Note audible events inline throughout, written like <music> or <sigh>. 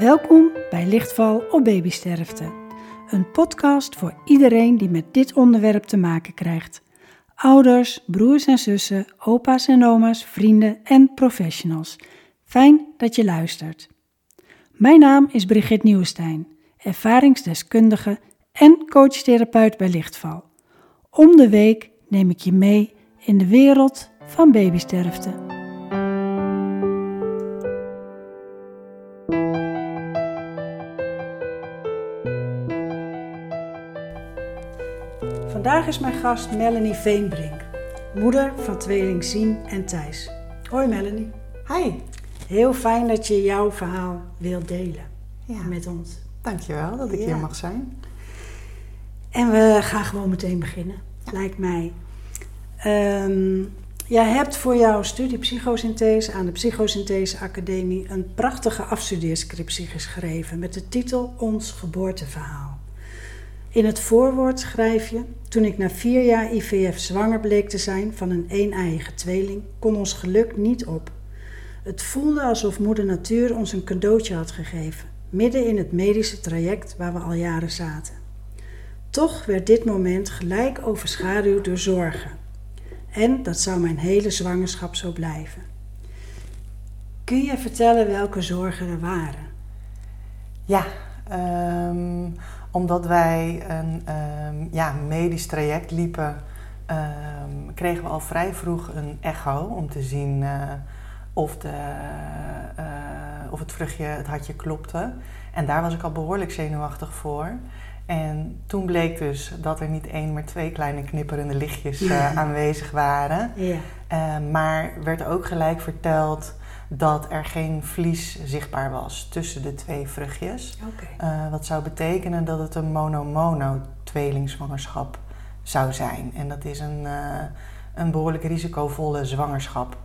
Welkom bij Lichtval op Babysterfte. Een podcast voor iedereen die met dit onderwerp te maken krijgt. Ouders, broers en zussen, opa's en oma's, vrienden en professionals. Fijn dat je luistert. Mijn naam is Brigitte Nieuwenstein, ervaringsdeskundige en coachtherapeut bij Lichtval. Om de week neem ik je mee in de wereld van babysterfte. Vandaag is mijn gast Melanie Veenbrink, moeder van tweeling Sien en Thijs. Hoi Melanie. Hi. Heel fijn dat je jouw verhaal wilt delen Ja. met ons. Dankjewel dat ik Ja. hier mag zijn. En we gaan gewoon meteen beginnen, lijkt mij. Ehm, jij hebt voor jouw studie psychosynthese aan de Psychosynthese Academie een prachtige afstudeerscriptie geschreven met de titel Ons geboorteverhaal. In het voorwoord schrijf je: Toen ik na vier jaar IVF zwanger bleek te zijn van een een-eiige tweeling, kon ons geluk niet op. Het voelde alsof Moeder Natuur ons een cadeautje had gegeven, midden in het medische traject waar we al jaren zaten. Toch werd dit moment gelijk overschaduwd door zorgen. En dat zou mijn hele zwangerschap zo blijven. Kun je vertellen welke zorgen er waren? Ja, ehm, omdat wij een ehm, ja, medisch traject liepen, ehm, kregen we al vrij vroeg een echo om te zien eh, of, de, eh, of het vruchtje, het hartje klopte. En daar was ik al behoorlijk zenuwachtig voor. En toen bleek dus dat er niet één, maar twee kleine knipperende lichtjes eh, aanwezig waren. Ja. Uh, maar werd ook gelijk verteld dat er geen vlies zichtbaar was tussen de twee vruchtjes. Uh, wat zou betekenen dat het een mono-mono tweelingzwangerschap zou zijn. En dat is een, uh, een behoorlijk risicovolle zwangerschap.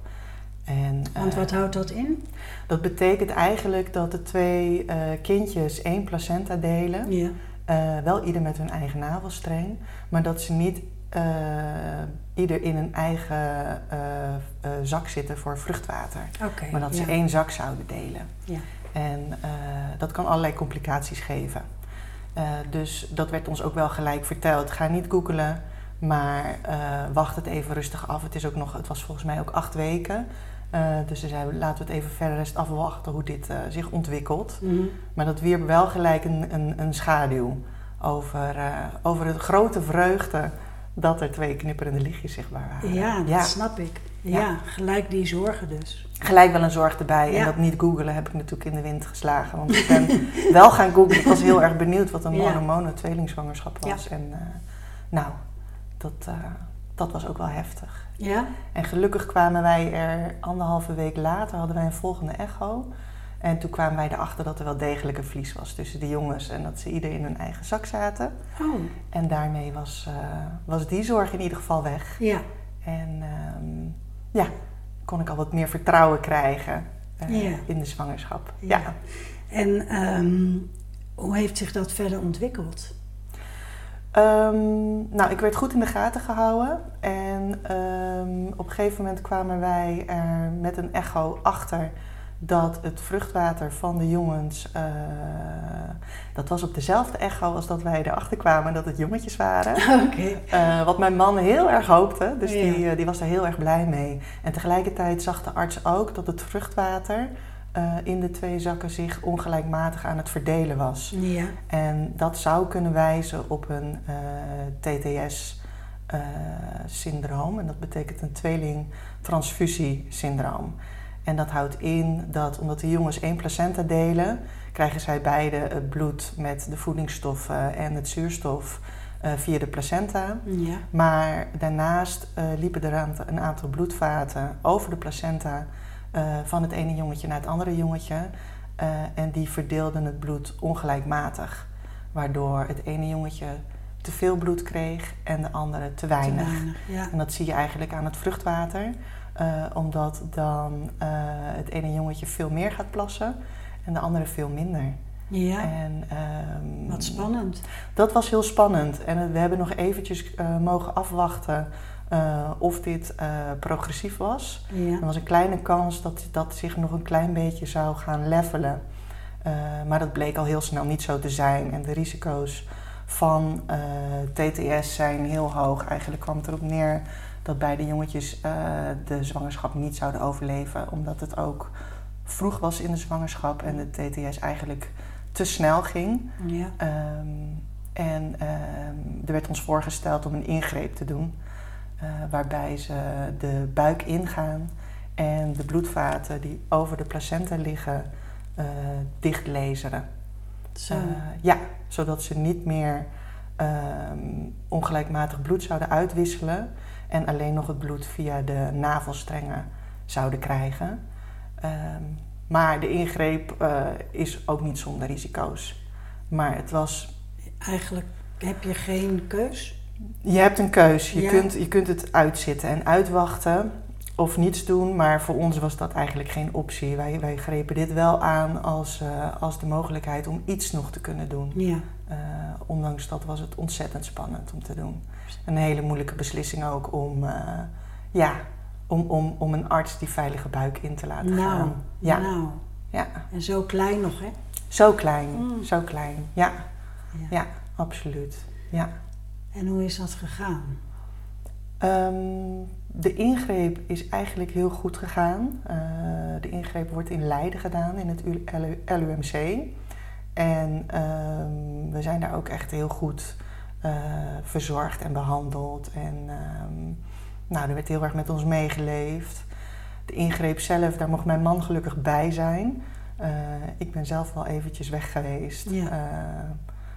En, Want wat houdt dat in? Dat betekent eigenlijk dat de twee kindjes één placenta delen. Ja. Uh, wel ieder met hun eigen navelstreng, maar dat ze niet ieder in een eigen uh, zak zitten voor vruchtwater. Okay, maar dat ja. ze één zak zouden delen. Ja. En dat kan allerlei complicaties geven. dus dat werd ons ook wel gelijk verteld. Ga niet googelen, maar wacht het even rustig af. Het, is ook nog, het was volgens mij ook acht weken. Uh, dus ze zeiden, laten we het even verder rest afwachten hoe dit uh, zich ontwikkelt. Mm -hmm. Maar dat wierp wel gelijk een, een, een schaduw over, over de grote vreugde dat er twee knipperende lichtjes zichtbaar waren. Ja, dat ja. snap ik. Ja, ja, gelijk die zorgen dus. Gelijk wel een zorg erbij. Ja. En dat niet googelen heb ik natuurlijk in de wind geslagen. Want ik ben <laughs> wel gaan googlen. Ik was heel erg benieuwd wat een mono-mono tweelingzwangerschap was. En nou, dat, dat was ook wel heftig. Ja? En gelukkig kwamen wij er anderhalve week later, hadden wij een volgende echo. En toen kwamen wij erachter dat er wel degelijk een vlies was tussen de jongens. En dat ze ieder in hun eigen zak zaten. Oh. En daarmee was, uh, was die zorg in ieder geval weg. Ja. En um, ja, kon ik al wat meer vertrouwen krijgen uh, ja. in de zwangerschap. Ja. ja. En um, hoe heeft zich dat verder ontwikkeld? Um, nou, ik werd goed in de gaten gehouden. En op een gegeven moment kwamen wij er met een echo achter dat het vruchtwater van de jongens, uh, dat was op dezelfde echo als dat wij erachter kwamen dat het jongetjes waren. <laughs> Okay. Uh, wat mijn man heel erg hoopte, dus ja. die, uh, die was daar heel erg blij mee. En tegelijkertijd zag de arts ook dat het vruchtwater in de twee zakken zich ongelijkmatig aan het verdelen was. Ja. En dat zou kunnen wijzen op een TTS-syndroom. en dat betekent een tweeling-transfusiesyndroom. En dat houdt in dat omdat de jongens één placenta delen, krijgen zij beide het bloed met de voedingsstoffen en het zuurstof uh, via de placenta. Ja. Maar daarnaast uh, liepen er een aantal bloedvaten over de placenta uh, van het ene jongetje naar het andere jongetje. En die verdeelden het bloed ongelijkmatig. Waardoor het ene jongetje te veel bloed kreeg en de andere te weinig. Te weinig ja. En dat zie je eigenlijk aan het vruchtwater. Uh, omdat dan het ene jongetje veel meer gaat plassen en de andere veel minder. Ja, en, um, wat spannend. Dat was heel spannend. En we hebben nog eventjes mogen afwachten of dit progressief was. Ja. Er was een kleine kans dat dat zich nog een klein beetje zou gaan levelen. Eh, maar dat bleek al heel snel niet zo te zijn. En de risico's van eh, TTS zijn heel hoog. Eigenlijk kwam het erop neer dat beide jongetjes uh, de zwangerschap niet zouden overleven. Omdat het ook vroeg was in de zwangerschap en de TTS eigenlijk te snel ging. Ja. Um, en um, er werd ons voorgesteld om een ingreep te doen. Uh, waarbij ze de buik ingaan en de bloedvaten die over de placenta liggen uh, dichtlezeren. Zo. Uh, ja, zodat ze niet meer um, ongelijkmatig bloed zouden uitwisselen en alleen nog het bloed via de navelstrengen zouden krijgen. Um, maar de ingreep uh, is ook niet zonder risico's. Maar het was. Eigenlijk heb je geen keus? Je hebt een keus. Je, ja. kunt, je kunt het uitzitten en uitwachten of niets doen. Maar voor ons was dat eigenlijk geen optie. Wij, wij grepen dit wel aan als, uh, als de mogelijkheid om iets nog te kunnen doen. Ja. Uh, ondanks dat was het ontzettend spannend om te doen. Een hele moeilijke beslissing ook om, uh, ja, om, om, om een arts die veilige buik in te laten nou, gaan. Ja. Nou. ja. En zo klein nog, hè? Zo klein, mm. zo klein. Ja. ja. ja, absoluut. Ja. En hoe is dat gegaan? Um, de ingreep is eigenlijk heel goed gegaan. Uh, de ingreep wordt in Leiden gedaan, in het LUMC. En um, we zijn daar ook echt heel goed uh, verzorgd en behandeld. En um, nou, er werd heel erg met ons meegeleefd. De ingreep zelf, daar mocht mijn man gelukkig bij zijn. Uh, ik ben zelf wel eventjes weg geweest. Ja.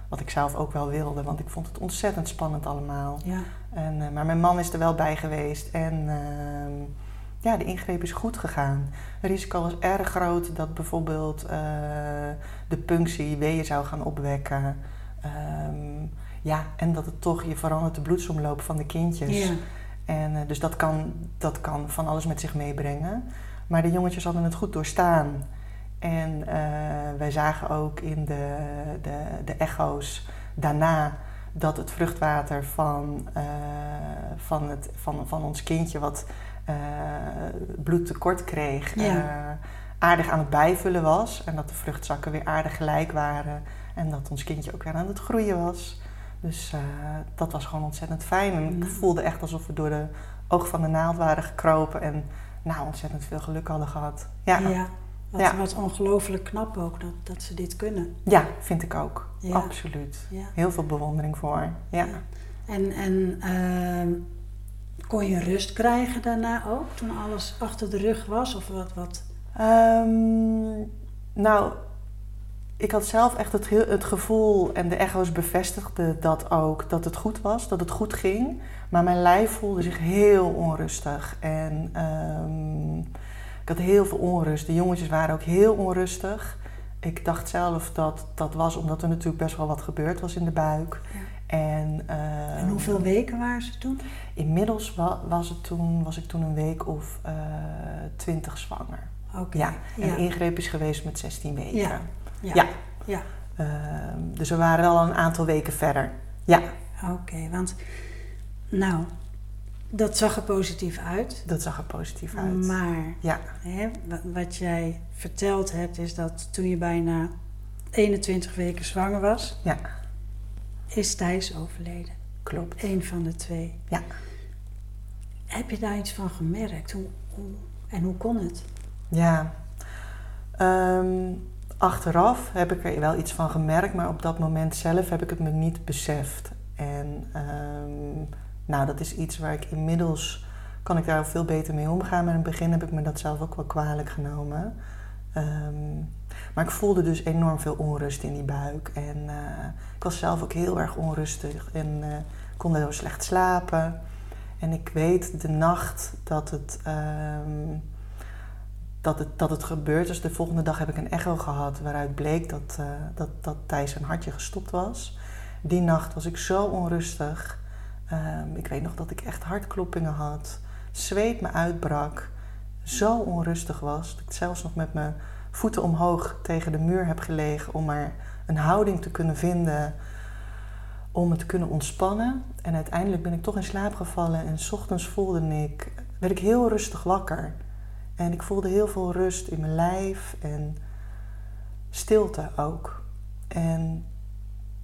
Wat ik zelf ook wel wilde, want ik vond het ontzettend spannend allemaal. Ja. En, uh, maar mijn man is er wel bij geweest. En ja, de ingreep is goed gegaan. Het risico was erg groot dat bijvoorbeeld de punctie weeën zou gaan opwekken. Um, ja, en dat het toch, je verandert de bloedsomloop van de kindjes. Ja. En, uh, dus dat kan, dat kan van alles met zich meebrengen. Maar de jongetjes hadden het goed doorstaan. En uh, wij zagen ook in de, de, de echo's daarna dat het vruchtwater van, uh, van, het, van, van ons kindje, wat bloedtekort kreeg, ja. aardig aan het bijvullen was. En dat de vruchtzakken weer aardig gelijk waren. En dat ons kindje ook weer aan het groeien was. Dus uh, dat was gewoon ontzettend fijn. En ik voelde echt alsof we door de oog van de naald waren gekropen. En nou, ontzettend veel geluk hadden gehad. Ja, ja wat, ja. wat ongelooflijk knap ook dat, dat ze dit kunnen. Ja, vind ik ook. Ja. Absoluut. Ja. Heel veel bewondering voor. Ja. En, en uh, kon je rust krijgen daarna ook, toen alles achter de rug was? Of wat? wat? Um, nou, ik had zelf echt het, het, gevoel, en de echo's bevestigden dat ook, dat het goed was, dat het goed ging. Maar mijn lijf voelde zich heel onrustig. En um, had heel veel onrust. De jongetjes waren ook heel onrustig. Ik dacht zelf dat dat was omdat er natuurlijk best wel wat gebeurd was in de buik. Ja. En, en, hoeveel weken waren ze toen? Inmiddels wa was, het toen, was ik toen een week of uh, twintig zwanger. Okay. Ja, en ja. ingreep is geweest met 16 weken. Ja. Ja. ja. ja. Uh, dus we waren wel een aantal weken verder. Ja. Oké, okay, want nou, dat zag er positief uit. Dat zag er positief uit. Maar ja. hè, wat jij verteld hebt, is dat toen je bijna 21 weken zwanger was, ja. is Thijs overleden. Klopt. Eén van de twee. Ja. Heb je daar iets van gemerkt? Hoe, hoe, en hoe kon het? Ja. Um, achteraf heb ik er wel iets van gemerkt, maar op dat moment zelf heb ik het me niet beseft. En um, nou, dat is iets waar ik inmiddels kan ik daar veel beter mee omgaan. Maar in het begin heb ik me dat zelf ook wel kwalijk genomen. Um, maar ik voelde dus enorm veel onrust in die buik. En uh, ik was zelf ook heel erg onrustig en uh, kon daardoor slecht slapen. En ik weet de nacht dat het, um, dat het, dat het gebeurd is. De volgende dag heb ik een echo gehad waaruit bleek dat, uh, dat, dat Thijs zijn hartje gestopt was. Die nacht was ik zo onrustig. Um, ik weet nog dat ik echt hartkloppingen had. Zweet me uitbrak. Zo onrustig was. Dat ik zelfs nog met mijn voeten omhoog tegen de muur heb gelegen om maar een houding te kunnen vinden om me te kunnen ontspannen. En uiteindelijk ben ik toch in slaap gevallen en s ochtends voelde ik, werd ik heel rustig wakker. En ik voelde heel veel rust in mijn lijf en stilte ook. En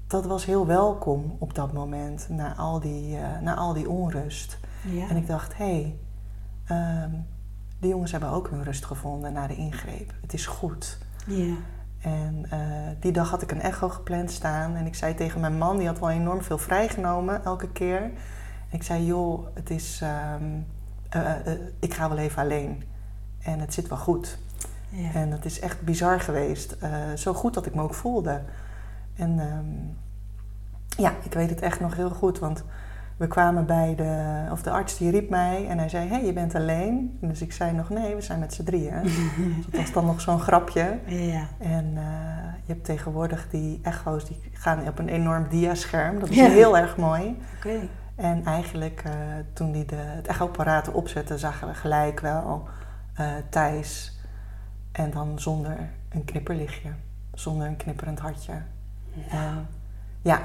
dat was heel welkom op dat moment, na al die, uh, na al die onrust. Ja. En ik dacht, hé, hey, ehm, de jongens hebben ook hun rust gevonden na de ingreep. Het is goed. Ja. En uh, die dag had ik een echo gepland staan. En ik zei tegen mijn man, die had wel enorm veel vrijgenomen elke keer. En ik zei, joh, het is, um, uh, ik ga wel even alleen. En het zit wel goed. Ja. En dat is echt bizar geweest. zo goed dat ik me ook voelde. En um, ja, ik weet het echt nog heel goed. Want we kwamen bij de, of de arts die riep mij en hij zei: Hé, hey, je bent alleen. Dus ik zei nog: Nee, we zijn met z'n drieën. <laughs> dus dat was dan nog zo'n grapje. Ja. En uh, je hebt tegenwoordig die echo's die gaan op een enorm diascherm. Dat is Ja. heel erg mooi. Oké. En eigenlijk uh, toen die de, het echoapparaat opzette, zagen we gelijk wel uh, Thijs. En dan zonder een knipperlichtje, zonder een knipperend hartje. En ja,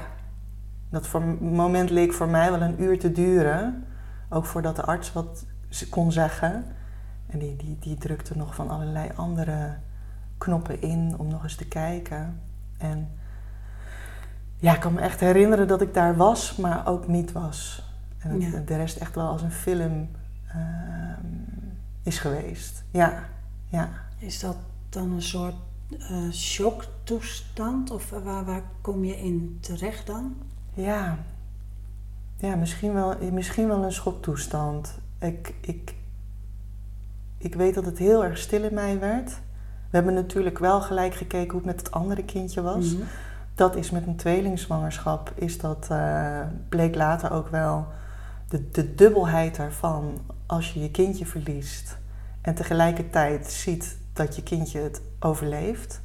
dat voor moment leek voor mij wel een uur te duren. Ook voordat de arts wat kon zeggen. En die, die, die drukte nog van allerlei andere knoppen in om nog eens te kijken. En ja, ik kan me echt herinneren dat ik daar was, maar ook niet was. En Ja. de rest echt wel als een film uh, is geweest. Ja, ja. Is dat dan een soort uh, shocktoestand? Of waar, waar kom je in terecht dan? Ja, ja misschien, wel, misschien wel een schoktoestand. Ik, ik, ik weet dat het heel erg stil in mij werd. We hebben natuurlijk wel gelijk gekeken hoe het met het andere kindje was. Mhm. Dat is met een tweelingzwangerschap, is dat, uh, bleek later ook wel de, de dubbelheid daarvan als je je kindje verliest en tegelijkertijd ziet dat je kindje het overleeft,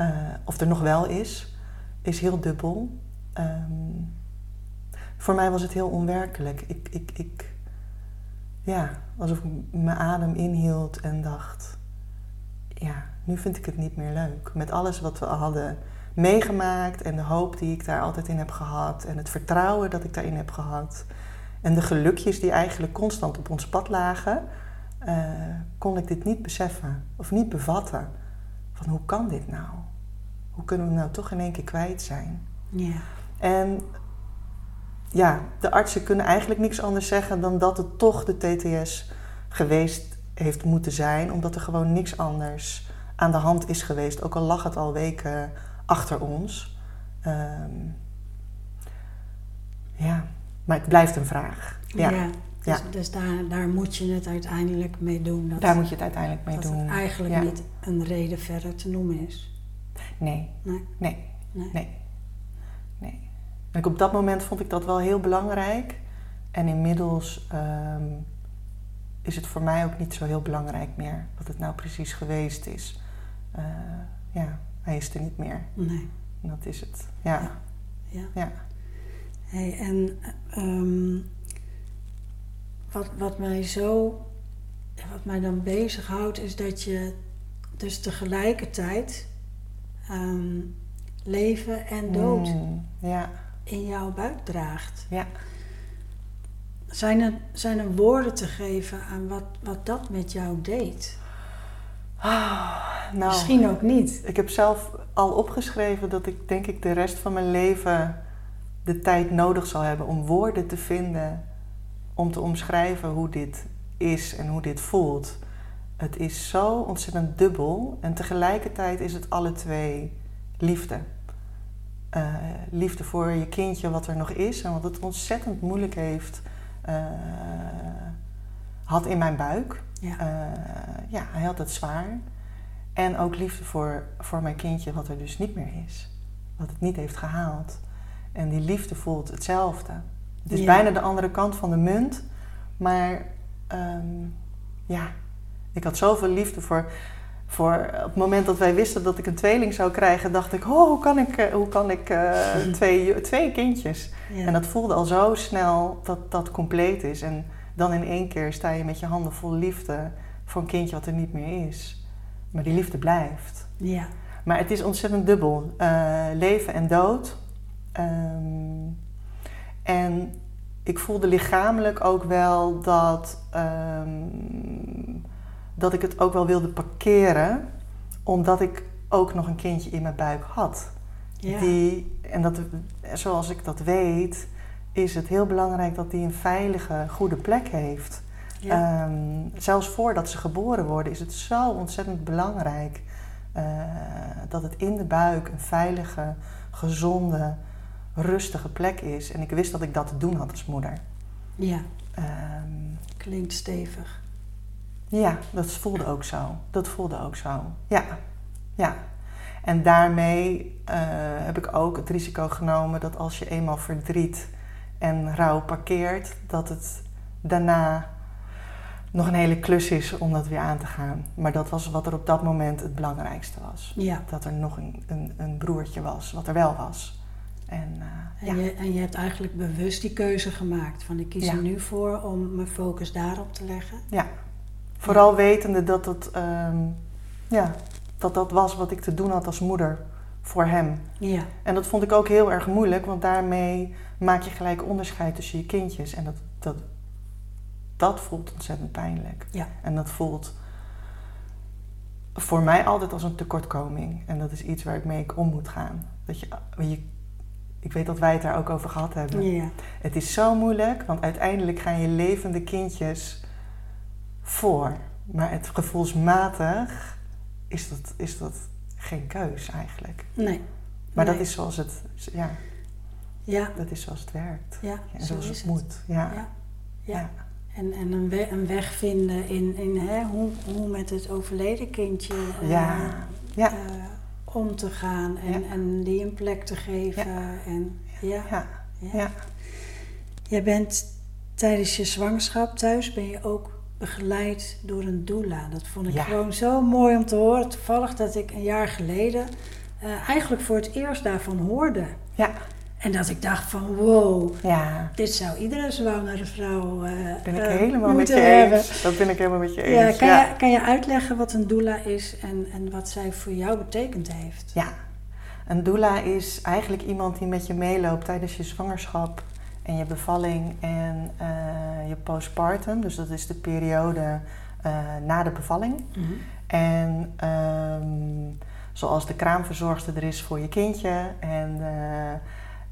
uh, of er nog wel is, is heel dubbel. Um, voor mij was het heel onwerkelijk. Ik, ik, ik, ja, alsof ik mijn adem inhield en dacht: ja, nu vind ik het niet meer leuk. Met alles wat we hadden meegemaakt en de hoop die ik daar altijd in heb gehad en het vertrouwen dat ik daarin heb gehad en de gelukjes die eigenlijk constant op ons pad lagen, uh, kon ik dit niet beseffen of niet bevatten. Van hoe kan dit nou? Hoe kunnen we nou toch in één keer kwijt zijn? Ja. En ja, de artsen kunnen eigenlijk niks anders zeggen dan dat het toch de TTS geweest heeft moeten zijn, omdat er gewoon niks anders aan de hand is geweest, ook al lag het al weken achter ons. Um, ja, maar het blijft een vraag. Ja, ja. Dus, ja. dus daar, daar moet je het uiteindelijk mee doen. Dat, daar moet je het uiteindelijk mee dat doen. het eigenlijk ja. niet een reden verder te noemen is. Nee. Nee. Nee. Nee. Nee. nee. En op dat moment vond ik dat wel heel belangrijk. En inmiddels um, is het voor mij ook niet zo heel belangrijk meer wat het nou precies geweest is. Uh, ja, hij is er niet meer. Nee. Dat is het. Ja. Ja. ja. ja. Hey, en um, wat, wat mij zo, wat mij dan bezighoudt, is dat je dus tegelijkertijd um, leven en dood mm, ja. in jouw buik draagt. Ja. Zijn er, zijn er woorden te geven aan wat, wat dat met jou deed? Oh, nou, Misschien ook niet. Ik heb zelf al opgeschreven dat ik denk ik de rest van mijn leven de tijd nodig zal hebben om woorden te vinden om te omschrijven hoe dit is en hoe dit voelt. Het is zo ontzettend dubbel en tegelijkertijd is het alle twee liefde. Uh, liefde voor je kindje wat er nog is en wat het ontzettend moeilijk heeft, uh, had in mijn buik. Ja. Uh, ja, hij had het zwaar. En ook liefde voor, voor mijn kindje wat er dus niet meer is. Wat het niet heeft gehaald. En die liefde voelt hetzelfde. Het is Ja. bijna de andere kant van de munt. Maar um, ja, ik had zoveel liefde voor, voor... Op het moment dat wij wisten dat ik een tweeling zou krijgen... dacht ik, oh, hoe kan ik, uh, hoe kan ik uh, <laughs> twee, twee kindjes? Ja. En dat voelde al zo snel dat dat compleet is. En dan in één keer sta je met je handen vol liefde... voor een kindje wat er niet meer is. Maar die liefde blijft. ja. Maar het is ontzettend dubbel. Uh, leven en dood. Um, en ik voelde lichamelijk ook wel dat, um, dat ik het ook wel wilde parkeren. Omdat ik ook nog een kindje in mijn buik had. Ja. Die, en dat, zoals ik dat weet, is het heel belangrijk dat die een veilige, goede plek heeft. ja. Ehm, zelfs voordat ze geboren worden is het zo ontzettend belangrijk eh, dat het in de buik een veilige, gezonde, rustige plek is. En ik wist dat ik dat te doen had als moeder. ja, Ehm, klinkt stevig. ja, dat voelde ook zo. Dat voelde ook zo. Ja, ja. En daarmee eh, heb ik ook het risico genomen dat als je eenmaal verdriet en rouw parkeert, dat het daarna nog een hele klus is om dat weer aan te gaan. Maar dat was wat er op dat moment het belangrijkste was. Ja. Dat er nog een, een, een broertje was, wat er wel was. En, eh, En, ja. je, en je hebt eigenlijk bewust die keuze gemaakt van ik kies Ja. er nu voor om mijn focus daarop te leggen. ja, vooral wetende dat het, ehm, ja, dat dat was wat ik te doen had als moeder voor hem. Ja, En dat vond ik ook heel erg moeilijk, want daarmee maak je gelijk onderscheid tussen je kindjes. En dat, dat, dat voelt ontzettend pijnlijk. Ja. En dat voelt voor mij altijd als een tekortkoming. En dat is iets waar ik mee om moet gaan. Dat je, je, ik weet dat wij het daar ook over gehad hebben. ja, Het is zo moeilijk, want uiteindelijk gaan je levende kindjes voor. Maar het gevoelsmatig is dat, is dat geen keus eigenlijk. nee. Maar dat is zoals het, ja, Ja, dat is zoals het werkt. ja, En zo zoals is het moet. Ja. Ja. En, en een, we- een weg vinden in, in hè, hoe, hoe met het overleden kindje eh, Ja. Ja. eh, om te gaan en, Ja. en die een plek te geven. En, ja, Ja. ja. Ja. Jij bent tijdens je zwangerschap thuis ben je ook begeleid door een doula. Dat vond ik gewoon zo mooi om te horen. Toevallig dat ik een jaar geleden eh, eigenlijk voor het eerst daarvan hoorde. Ja. En dat ik dacht van wow, ja. dit zou iedere zwangere vrouw eh Ben ik eh, helemaal met je hebben. eens. Dat ben ik helemaal met je Ja, eens. kan, Ja. Je, kan je uitleggen wat een doula is en, en wat zij voor jou betekend heeft? Ja, een doula is eigenlijk iemand die met je meeloopt tijdens je zwangerschap en je bevalling en eh, je postpartum. Dus dat is de periode na de bevalling. Mhm. En ehm, zoals de kraamverzorgster er is voor je kindje en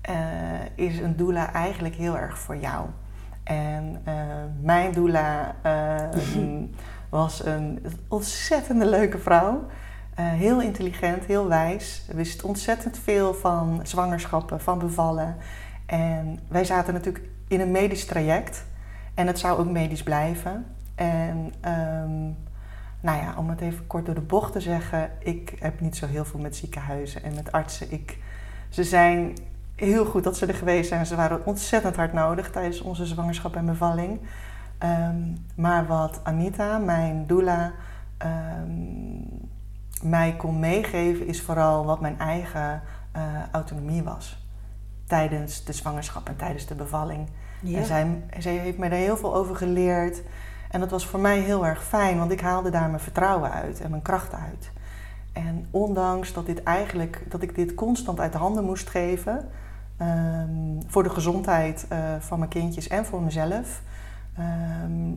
eh, is een doula eigenlijk heel erg voor jou. En eh, mijn doula eh, <laughs> was een ontzettende leuke vrouw. Heel intelligent, heel wijs. Wist ontzettend veel van zwangerschappen, van bevallen. En wij zaten natuurlijk in een medisch traject. En het zou ook medisch blijven. En ehm, nou ja, om het even kort door de bocht te zeggen, ik heb niet zo heel veel met ziekenhuizen en met artsen. Ik, ze zijn heel goed dat ze er geweest zijn. Ze waren ontzettend hard nodig tijdens onze zwangerschap en bevalling. Ehm, maar wat Anita, mijn doula, ehm, mij kon meegeven, is vooral wat mijn eigen eh, autonomie was. Tijdens de zwangerschap en tijdens de bevalling. Ja. En zij, zij heeft mij daar heel veel over geleerd. En dat was voor mij heel erg fijn, want ik haalde daar mijn vertrouwen uit en mijn kracht uit. En ondanks dat, dit eigenlijk, dat ik dit constant uit de handen moest geven, ehm, voor de gezondheid eh, van mijn kindjes en voor mezelf, ehm,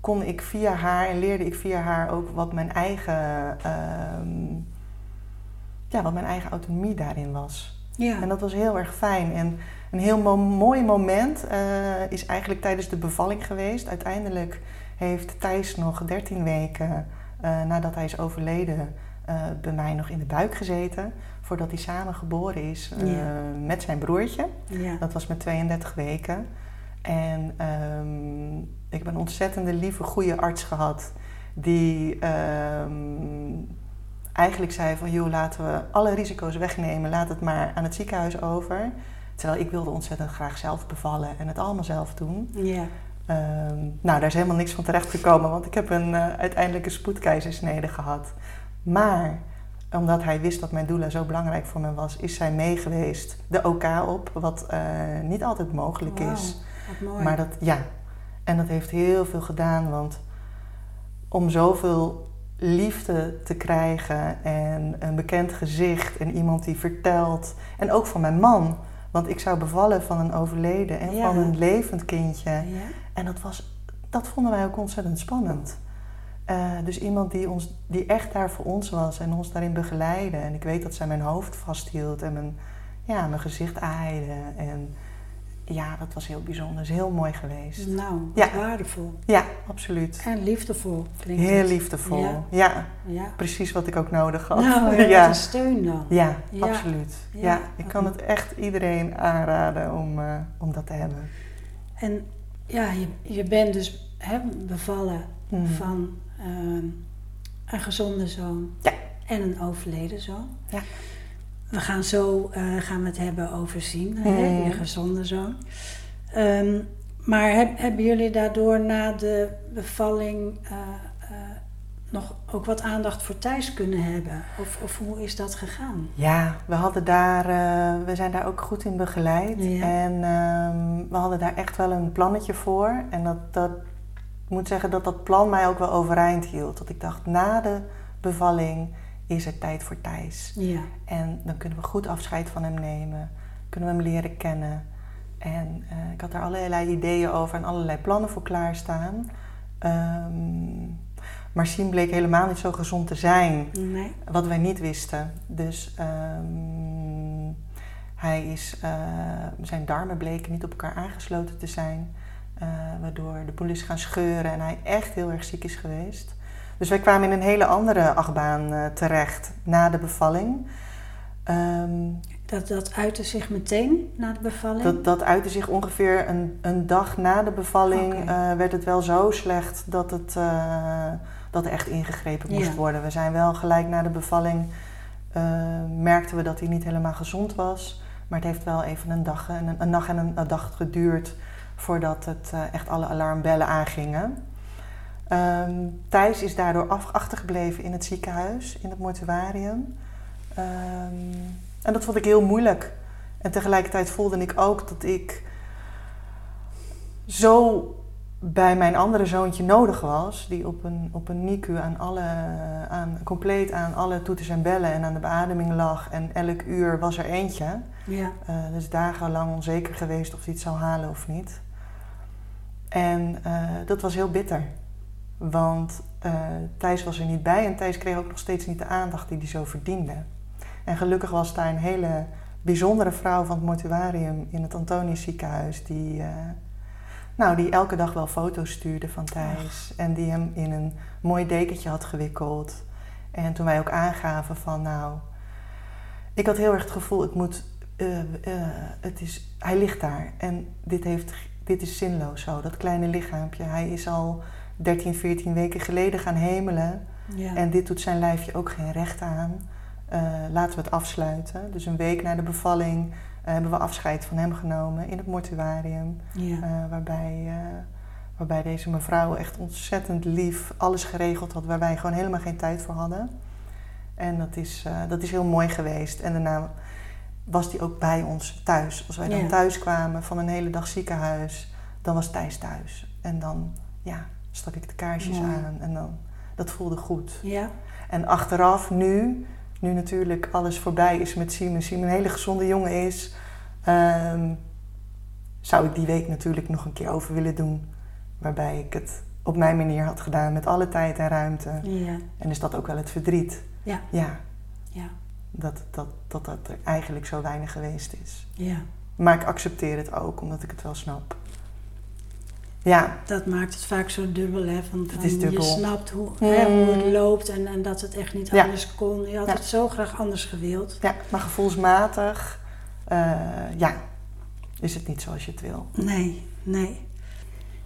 kon ik via haar en leerde ik via haar ook wat mijn eigen, ehm, ja, wat mijn eigen autonomie daarin was. ja. En dat was heel erg fijn. En een heel mo- mooi moment eh, is eigenlijk tijdens de bevalling geweest. Uiteindelijk heeft Thijs nog 13 weken eh, nadat hij is overleden bij mij nog in de buik gezeten. Voordat hij samen geboren is eh, Ja. met zijn broertje. ja. Dat was met 32 weken. En ehm, ik heb een ontzettende lieve, goede arts gehad. Die ehm, eigenlijk zei van... joh, laten we alle risico's wegnemen. Laat het maar aan het ziekenhuis over. Terwijl ik wilde ontzettend graag zelf bevallen en het allemaal zelf doen. ja. Ehm, nou, daar is helemaal niks van terecht gekomen, want ik heb een uh, uiteindelijk spoedkeizersnede gehad. Maar omdat hij wist dat mijn doula zo belangrijk voor me was, is zij meegeweest de OK op, wat uh, niet altijd mogelijk is. Wat mooi. Maar dat, ja, en dat heeft heel veel gedaan, want om zoveel liefde te krijgen en een bekend gezicht en iemand die vertelt, en ook van mijn man, want ik zou bevallen van een overleden en Ja. van een levend kindje. ja. En dat, was, dat vonden wij ook ontzettend spannend. Eh, dus iemand die, ons, die echt daar voor ons was en ons daarin begeleidde. En ik weet dat zij mijn hoofd vasthield en mijn, ja, mijn gezicht aaide. En ja, dat was heel bijzonder. Dat is heel mooi geweest. Nou, Ja. waardevol. Ja, absoluut. En liefdevol klinkt Heel het. liefdevol. Ja. Ja. Ja. precies wat ik ook nodig had. Nou, <laughs> ja, een steun dan. Ja, absoluut. Ja. Ja. ik kan het echt iedereen aanraden om, eh, om dat te hebben. En ja, je, je bent dus hè, bevallen Mhm. van ehm, een gezonde zoon Ja. en een overleden zoon. Ja. We gaan zo eh, gaan we het hebben over zien, hè, Mhm. je gezonde zoon. Ehm, maar heb- hebben jullie daardoor na de bevalling eh, eh, nog ook wat aandacht voor thuis kunnen hebben? Of, of hoe is dat gegaan? Ja, we, hadden daar, we zijn daar ook goed in begeleid. Ja. En ehm, we hadden daar echt wel een plannetje voor. En dat, dat, ik moet zeggen dat dat plan mij ook wel overeind hield. Dat ik dacht, na de bevalling is er tijd voor Thijs. Ja, En dan kunnen we goed afscheid van hem nemen. Kunnen we hem leren kennen. En eh, ik had daar allerlei ideeën over en allerlei plannen voor klaarstaan. Ehm maar Siem bleek helemaal niet zo gezond te zijn. nee. Wat wij niet wisten. Dus ehm, hij is, eh, zijn darmen bleken niet op elkaar aangesloten te zijn. Eh, waardoor de is gaan scheuren en hij echt heel erg ziek is geweest. Dus wij kwamen in een hele andere achtbaan eh, terecht na de bevalling. Ehm, Dat, dat uitte zich meteen na de bevalling? dat, dat uitte zich ongeveer een, een dag na de bevalling. Eh, werd het wel zo slecht dat, het, dat er echt ingegrepen moest Ja. worden. We zijn wel gelijk na de bevalling. merkten we dat hij niet helemaal gezond was. Maar het heeft wel even een dag en een, een nacht en een, een dag geduurd voordat het eh, echt alle alarmbellen aangingen. Ehm, Thijs is daardoor af, achtergebleven in het ziekenhuis, in het mortuarium. Ehm, en dat vond ik heel moeilijk. En tegelijkertijd voelde ik ook dat ik zo bij mijn andere zoontje nodig was, die op een, op een NICU aan alle, aan, compleet aan alle toeters en bellen en aan de beademing lag. En elk uur was er eentje. Ja, Eh, dus dagenlang onzeker geweest of hij het zou halen of niet. En eh, dat was heel bitter. Want eh, Thijs was er niet bij en Thijs kreeg ook nog steeds niet de aandacht die hij zo verdiende. En gelukkig was daar een hele bijzondere vrouw van het mortuarium in het Antonius ziekenhuis... die, eh, nou, die elke dag wel foto's stuurde van Thijs. En die hem in een mooi dekentje had gewikkeld. En toen wij ook aangaven van nou... Ik had heel erg het gevoel, het moet, het is, hij ligt daar. En dit, heeft, dit is zinloos zo, dat kleine lichaampje. Hij is al 13, 14 weken geleden gaan hemelen. ja. En dit doet zijn lijfje ook geen recht aan. Eh, laten we het afsluiten. Dus een week na de bevalling eh, hebben we afscheid van hem genomen in het mortuarium. ja. Eh, waarbij, waarbij deze mevrouw echt ontzettend lief alles geregeld had waar wij gewoon helemaal geen tijd voor hadden. En dat is, dat is heel mooi geweest. En daarna was die ook bij ons thuis. Als wij dan Ja. thuis kwamen van een hele dag ziekenhuis, dan was Thijs thuis. En dan ja, stak ik de kaarsjes aan en dan, dat voelde goed. ja. En achteraf, nu, nu natuurlijk alles voorbij is met Simon, Simon een hele gezonde jongen is, ehm, zou ik die week natuurlijk nog een keer over willen doen. Waarbij ik het op mijn manier had gedaan, met alle tijd en ruimte. ja. En is dat ook wel het verdriet? Ja, Ja, dat dat, dat, dat er eigenlijk zo weinig geweest is. ja. Maar ik accepteer het ook, omdat ik het wel snap. Ja, Dat maakt het vaak zo dubbel, hè? Van, van is dubbel. Je snapt hoe, Mm. hè, hoe het loopt en, en dat het echt niet Ja. anders kon. Je had Ja. het zo graag anders gewild. ja maar gevoelsmatig, eh, ja, is het niet zoals je het wil. Nee, nee.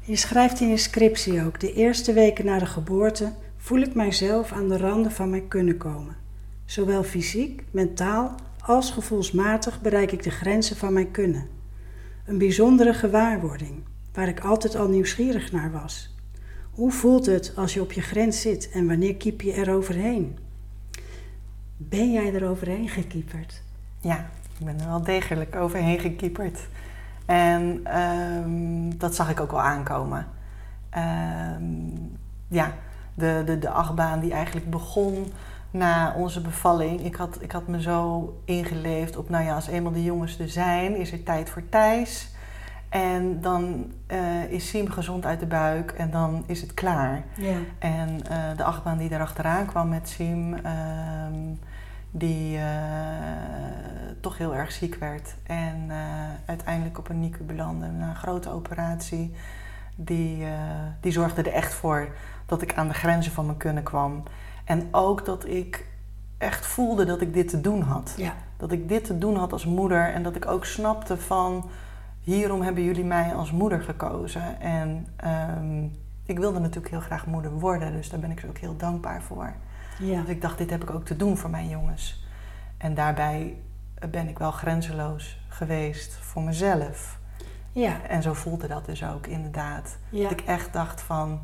Je schrijft in je scriptie ook: De eerste weken na de geboorte voel ik mijzelf aan de randen van mijn kunnen komen. Zowel fysiek, mentaal als gevoelsmatig bereik ik de grenzen van mijn kunnen. Een bijzondere gewaarwording, waar ik altijd al nieuwsgierig naar was. Hoe voelt het als je op je grens zit en wanneer kiep je er overheen? Ben jij er overheen gekieperd? Ja, ik ben er wel degelijk overheen gekieperd. En ehm, dat zag ik ook wel aankomen. Ehm, ja, de, de, de achtbaan die eigenlijk begon na onze bevalling. Ik had, ik had me zo ingeleefd op, nou ja, als eenmaal de jongens er zijn, is er tijd voor Thijs. En dan uh, is Siem gezond uit de buik en dan is het klaar. Ja. En uh, de achtbaan die erachteraan kwam met Siem, ehm, die uh, toch heel erg ziek werd. En uiteindelijk op een NICU belandde, na een grote operatie. Die, die zorgde er echt voor dat ik aan de grenzen van mijn kunnen kwam. En ook dat ik echt voelde dat ik dit te doen had. Ja. Dat ik dit te doen had als moeder en dat ik ook snapte van hierom hebben jullie mij als moeder gekozen. En um, ik wilde natuurlijk heel graag moeder worden, dus daar ben ik ze ook heel dankbaar voor. Ja. Dus ik dacht, dit heb ik ook te doen voor mijn jongens. En daarbij ben ik wel grenzeloos geweest voor mezelf. Ja. En zo voelde dat dus ook inderdaad. Ja. Dat ik echt dacht van,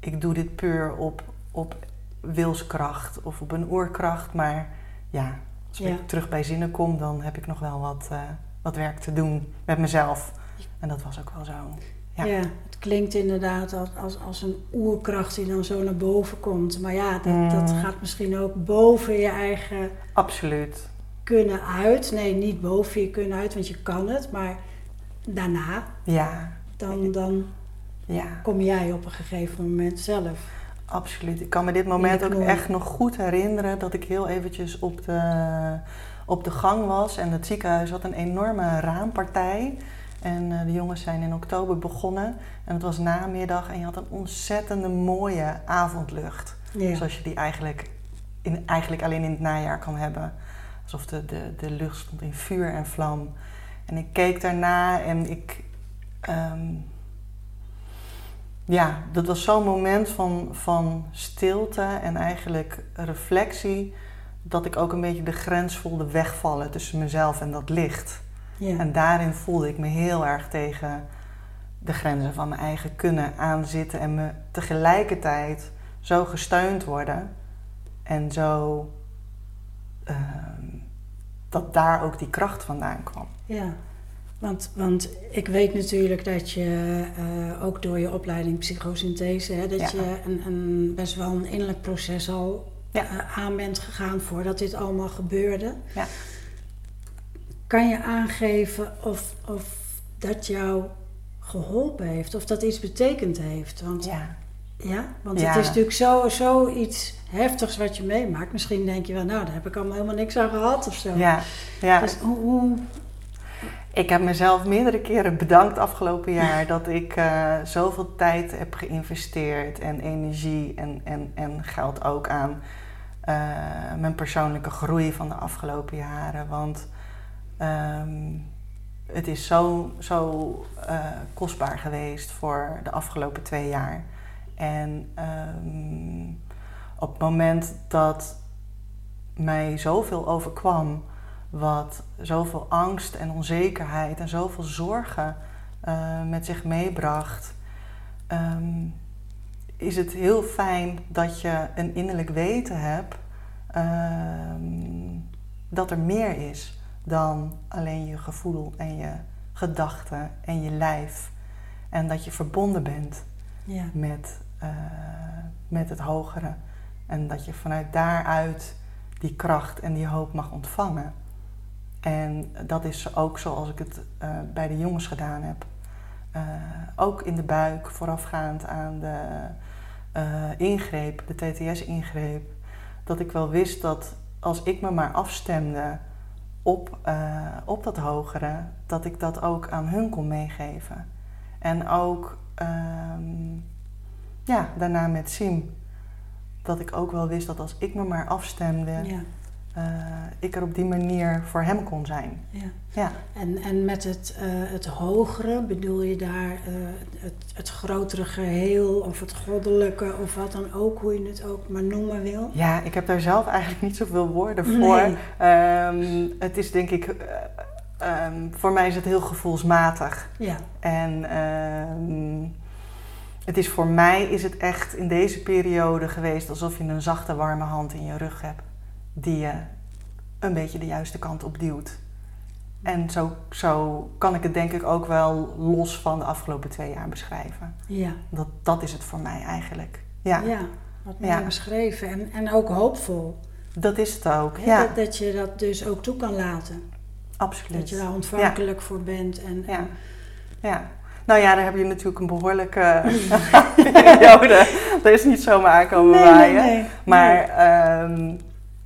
ik doe dit puur op, op wilskracht of op een oerkracht. Maar ja, als Ja. ik terug bij zinnen kom, dan heb ik nog wel wat, eh, wat werk te doen met mezelf. En dat was ook wel zo. Ja. Ja. het klinkt inderdaad als, als, als een oerkracht die dan zo naar boven komt. Maar ja, dat, Mm. dat gaat misschien ook boven je eigen Absoluut. kunnen uit. Nee, niet boven je kunnen uit, want je kan het. Maar daarna, Ja, dan, dan ja, kom jij op een gegeven moment zelf. absoluut. Ik kan me dit moment ook echt nog goed herinneren dat ik heel eventjes op de, op de gang was. En het ziekenhuis had een enorme raampartij. En eh, de jongens zijn in oktober begonnen. En het was namiddag en je had een ontzettende mooie avondlucht. Ja. Zoals je die eigenlijk, in, eigenlijk alleen in het najaar kan hebben. Alsof de, de, de lucht stond in vuur en vlam. En ik keek daarna en ik. ehm, ja, dat was zo'n moment van, van stilte en eigenlijk reflectie. Dat ik ook een beetje de grens voelde wegvallen tussen mezelf en dat licht. Ja. En daarin voelde ik me heel erg tegen de grenzen van mijn eigen kunnen aanzitten en me tegelijkertijd zo gesteund worden en zo ehm, dat daar ook die kracht vandaan kwam. Ja, want, want ik weet natuurlijk dat je eh, ook door je opleiding psychosynthese, hè, dat Ja. je een, een, best wel een innerlijk proces al Ja. eh, aan bent gegaan voordat dit allemaal gebeurde. Ja. Kan je aangeven of, of dat jou geholpen heeft, of dat iets betekend heeft? Want, ja. Ja, want Ja. het is natuurlijk zo, zoiets heftigs wat je meemaakt. Misschien denk je wel, nou, daar heb ik allemaal helemaal niks aan gehad of zo. ja, ja. Dus hoe, hoe Ik heb mezelf meerdere keren bedankt afgelopen jaar dat ik eh, zoveel tijd heb geïnvesteerd en energie en, en, en geld ook aan eh, mijn persoonlijke groei van de afgelopen jaren. Want ehm, het is zo, zo eh, kostbaar geweest voor de afgelopen twee jaar. En ehm, op het moment dat mij zoveel overkwam, wat zoveel angst en onzekerheid en zoveel zorgen eh, met zich meebracht, ehm, is het heel fijn dat je een innerlijk weten hebt ehm, dat er meer is dan alleen je gevoel en je gedachten en je lijf. En dat je verbonden bent ja. met, eh, met het hogere. En dat je vanuit daaruit die kracht en die hoop mag ontvangen. En dat is ook zoals ik het eh, bij de jongens gedaan heb. Eh, ook in de buik, voorafgaand aan de ingreep, de TTS-ingreep. Dat ik wel wist dat als ik me maar afstemde op, op dat hogere, dat ik dat ook aan hun kon meegeven. En ook ehm, ja, daarna met Sim. Dat ik ook wel wist dat als ik me maar afstemde, ja. eh, ik er op die manier voor hem kon zijn. ja. Ja, En, en met het, eh, het hogere bedoel je daar eh, het, het grotere geheel of het goddelijke of wat dan ook, hoe je het ook maar noemen wil? ja ik heb daar zelf eigenlijk niet zoveel woorden voor. Nee. Ehm, het is denk ik, eh, ehm, voor mij is het heel gevoelsmatig. Ja, En ehm, het is voor mij is het echt in deze periode geweest alsof je een zachte warme hand in je rug hebt. Die je een beetje de juiste kant op duwt. En zo, zo kan ik het denk ik ook wel los van de afgelopen twee jaar beschrijven. ja, Dat, dat is het voor mij eigenlijk. Ja, ja. Wat mooi Ja. beschreven en, en ook hoopvol. dat is het ook. Ja, Dat, dat je dat dus ook toe kan laten. absoluut. Dat je daar ontvankelijk voor bent. En, Ja. en ja. Nou ja, daar heb je natuurlijk een behoorlijke <laughs> periode. Dat is niet zomaar aankomen Nee, waaien. nee, nee. Maar ehm,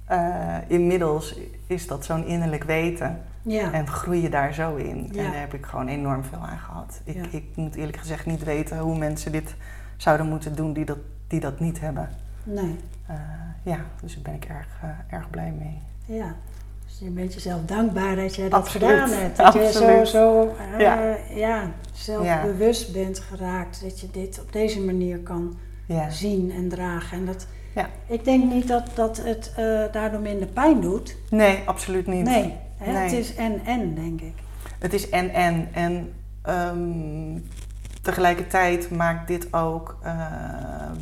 eh, inmiddels is dat zo'n innerlijk weten. Ja. En groei je daar zo in. Ja. En daar heb ik gewoon enorm veel aan gehad. Ik, Ja. ik moet eerlijk gezegd niet weten hoe mensen dit zouden moeten doen die dat, die dat niet hebben. Nee. Eh, ja, dus daar ben ik erg, eh, erg blij mee. Ja. Dus je bent jezelf dankbaar dat je dat Absoluut. gedaan hebt. Dat je zo, Absoluut. zo eh, Ja. ja. zelfbewust bent geraakt. Dat je dit op deze manier kan Ja, zien en dragen. En dat, Ja. Ik denk niet dat, dat het eh, daardoor minder pijn doet. nee, absoluut niet. Nee, hè, Nee. het is en-en, denk ik. Het is en en. En ehm, tegelijkertijd maakt dit ook eh,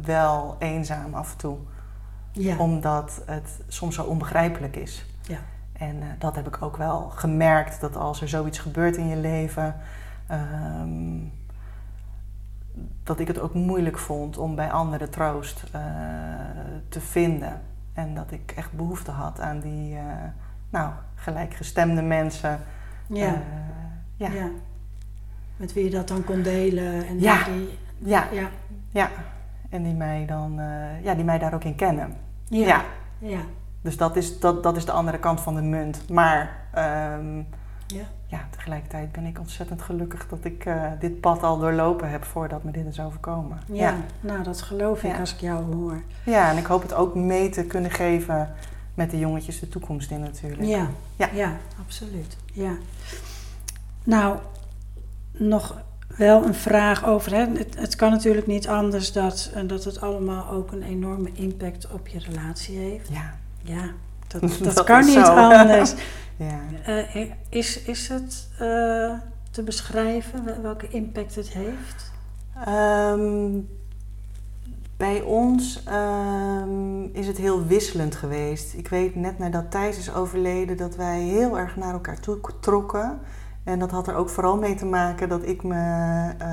wel eenzaam af en toe. Ja. Omdat het soms zo onbegrijpelijk is. Ja. En eh, dat heb ik ook wel gemerkt, dat als er zoiets gebeurt in je leven, ehm, dat ik het ook moeilijk vond om bij anderen troost eh, te vinden. En dat ik echt behoefte had aan die eh, nou, gelijkgestemde mensen. Ja. Ja. ja. Met wie je dat dan kon delen. En Ja. Die, Ja, ja. ja. En die mij dan, ja, die mij daar ook in kennen. Ja. Ja. Ja. Dus dat is, dat, dat is de andere kant van de munt. Maar ehm, Ja. ja, tegelijkertijd ben ik ontzettend gelukkig dat ik eh, dit pad al doorlopen heb voordat me dit is overkomen. Ja. Nou, dat geloof ik Ja. als ik jou hoor. ja, en ik hoop het ook mee te kunnen geven met de jongetjes de toekomst in natuurlijk. Ja. Ja. ja, absoluut. Ja. Nou, nog wel een vraag over. Hè. Het, het kan natuurlijk niet anders dat, eh, dat het allemaal ook een enorme impact op je relatie heeft. Ja, Ja, dat, <laughs> dat, Dat kan niet zo. anders. <laughs> ja. Eh, is, is het eh, te beschrijven wel- welke impact het heeft? Ehm, bij ons ehm, is het heel wisselend geweest. Ik weet net nadat Thijs is overleden dat wij heel erg naar elkaar toe trokken. En dat had er ook vooral mee te maken dat ik me eh,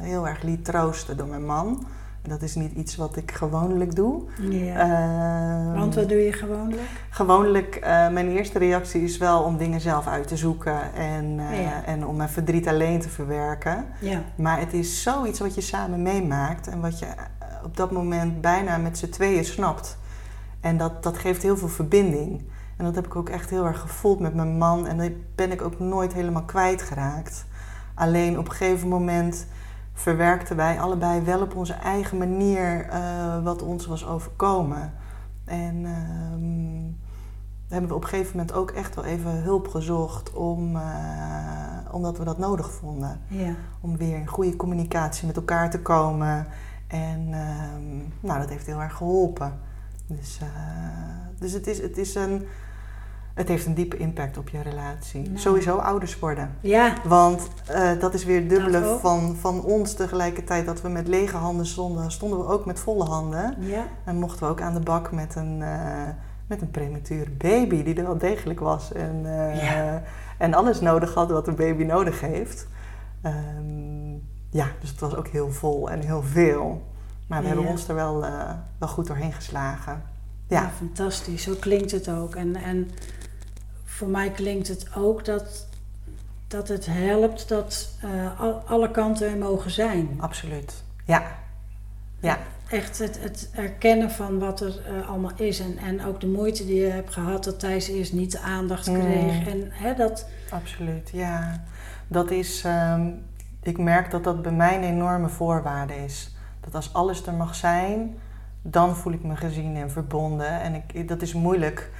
heel erg liet troosten door mijn man. Dat is niet iets wat ik gewoonlijk doe. Ja. Ehm, Want wat doe je gewoonlijk? Gewoonlijk, eh, mijn eerste reactie is wel om dingen zelf uit te zoeken en, eh, Ja. en om mijn verdriet alleen te verwerken. Ja. Maar het is zoiets wat je samen meemaakt en wat je eh, op dat moment bijna met z'n tweeën snapt. En dat, dat geeft heel veel verbinding. En dat heb ik ook echt heel erg gevoeld met mijn man. En dat ben ik ook nooit helemaal kwijtgeraakt. Alleen op een gegeven moment verwerkten wij allebei wel op onze eigen manier eh, wat ons was overkomen. En ehm, hebben we op een gegeven moment ook echt wel even hulp gezocht om, eh, omdat we dat nodig vonden Ja. om weer in goede communicatie met elkaar te komen. En ehm, nou, dat heeft heel erg geholpen. Dus, eh, dus het, is, het, is een, het heeft een diepe impact op je relatie. Nou. Sowieso ouders worden. Ja. Want eh, dat is weer het dubbele van, van ons tegelijkertijd. Dat we met lege handen stonden, stonden we ook met volle handen. Ja. En mochten we ook aan de bak met een, eh, met een premature baby die er wel degelijk was. En, eh, Ja. en alles nodig had wat een baby nodig heeft. Ehm, ja, dus het was ook heel vol en heel veel. Maar we Ja. hebben ons er wel, wel goed doorheen geslagen. Ja, Ja, fantastisch. Zo klinkt het ook. En, en voor mij klinkt het ook dat, dat het helpt dat eh, al- alle kanten er mogen zijn. absoluut. Ja, ja, Echt het, het erkennen van wat er eh, allemaal is. En, en ook de moeite die je hebt gehad dat Thijs eerst niet de aandacht Mm. kreeg. En hè, dat, absoluut. Ja, dat is. ehm, ik merk dat dat bij mij een enorme voorwaarde is. Dat als alles er mag zijn, dan voel ik me gezien en verbonden. En ik, dat is moeilijk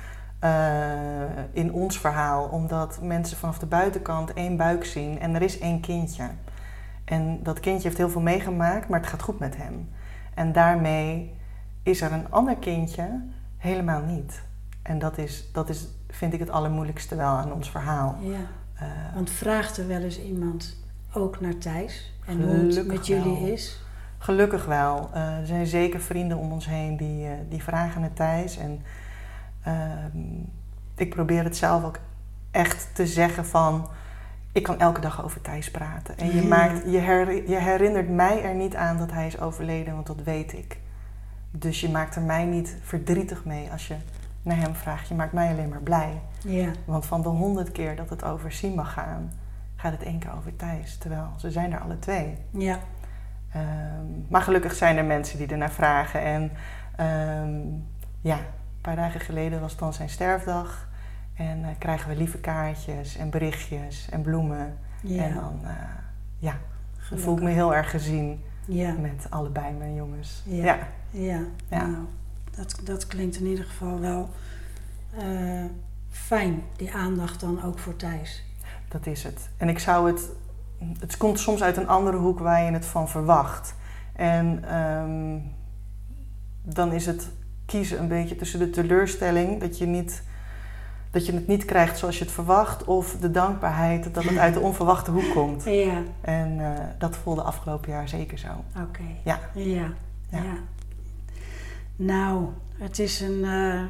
in ons verhaal, omdat mensen vanaf de buitenkant één buik zien en er is één kindje. En dat kindje heeft heel veel meegemaakt, maar het gaat goed met hem. En daarmee is er een ander kindje helemaal niet. En dat is, dat is vind ik het allermoeilijkste wel aan ons verhaal. ja. Eh, Want vraagt er wel eens iemand ook naar Thijs? En hoe het met jullie wel. is? Gelukkig wel. Eh, er zijn zeker vrienden om ons heen die, eh, die vragen naar Thijs. En ehm, ik probeer het zelf ook echt te zeggen van... Ik kan elke dag over Thijs praten. En je, Ja. maakt, je, her- je herinnert mij er niet aan dat hij is overleden, want dat weet ik. Dus je maakt er mij niet verdrietig mee als je naar hem vraagt. Je maakt mij alleen maar blij. Ja, Want van de honderd keer dat het over Sim mag gaan, gaat het één keer over Thijs. Terwijl ze zijn er alle twee. Ja. Ehm, maar gelukkig zijn er mensen die ernaar vragen. En ehm, ja, paar dagen geleden was dan zijn sterfdag. En uh, krijgen we lieve kaartjes en berichtjes en bloemen. Ja. En dan, uh, ja, dan voel ik me heel erg gezien Ja. met allebei mijn jongens. Ja. Ja, Ja. Ja. Nou, dat, dat klinkt in ieder geval wel eh, fijn, die aandacht dan ook voor Thijs. dat is het. En ik zou het... Het komt soms uit een andere hoek waar je het van verwacht. En ehm, dan is het kiezen een beetje tussen de teleurstelling dat je, niet, dat je het niet krijgt zoals je het verwacht, of de dankbaarheid dat het uit de onverwachte hoek komt. <laughs> Ja, En eh, dat voelde afgelopen jaar zeker zo. oké. Ja. Ja. Ja. ja. Nou, het is een, eh,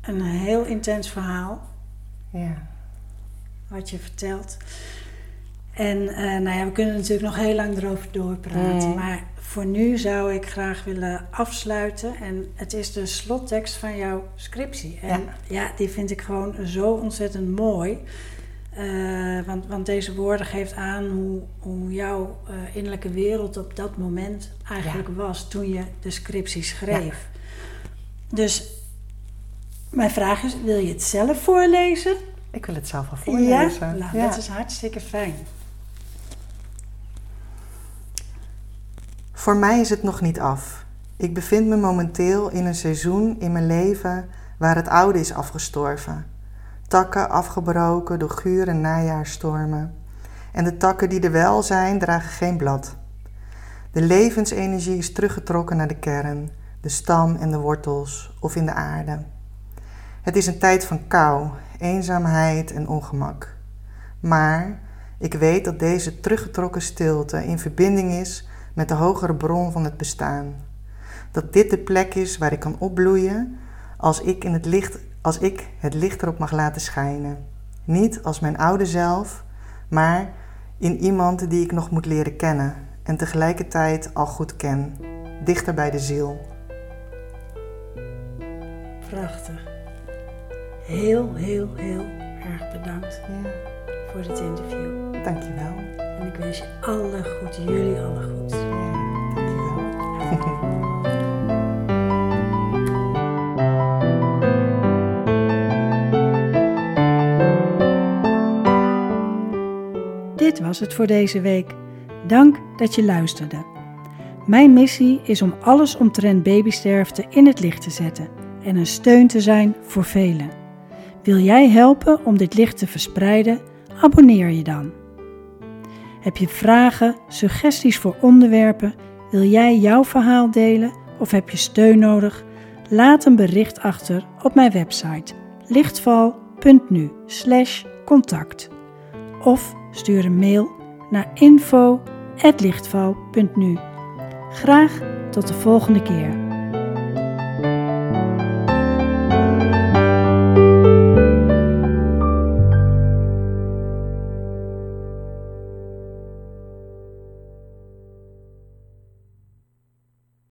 een heel intens verhaal Ja. wat je vertelt. En eh, nou ja, we kunnen natuurlijk nog heel lang erover doorpraten. Mm. Maar voor nu zou ik graag willen afsluiten. En het is de slottekst van jouw scriptie. En ja, die vind ik gewoon zo ontzettend mooi. Eh, want, want deze woorden geeft aan hoe, hoe jouw eh, innerlijke wereld op dat moment eigenlijk was toen je de scriptie schreef. Dus mijn vraag is, wil je het zelf voorlezen? Ik wil het zelf wel voorlezen. Ja? Nou, Ja. dat is hartstikke fijn. Voor mij is het nog niet af. Ik bevind me momenteel in een seizoen in mijn leven waar het oude is afgestorven. Takken afgebroken door gure najaarstormen. En de takken die er wel zijn, dragen geen blad. De levensenergie is teruggetrokken naar de kern, de stam en de wortels of in de aarde. Het is een tijd van kou, eenzaamheid en ongemak. Maar ik weet dat deze teruggetrokken stilte in verbinding is met de hogere bron van het bestaan. Dat dit de plek is waar ik kan opbloeien als ik, in het, licht, als ik het licht erop mag laten schijnen. Niet als mijn oude zelf, maar in iemand die ik nog moet leren kennen en tegelijkertijd al goed ken, dichter bij de ziel. Prachtig. Heel, heel, heel erg bedankt Ja, voor dit interview. dankjewel. En ik wens je alle goed, jullie alle goed. <laughs> Dit was het voor deze week. Dank dat je luisterde. Mijn missie is om alles omtrent babysterfte in het licht te zetten en een steun te zijn voor velen. Wil jij helpen om dit licht te verspreiden? Abonneer je dan. Heb je vragen, suggesties voor onderwerpen? Wil jij jouw verhaal delen of heb je steun nodig? Laat een bericht achter op mijn website lichtval.nu/contact of stuur een mail naar info@lichtval.nu. Graag tot de volgende keer.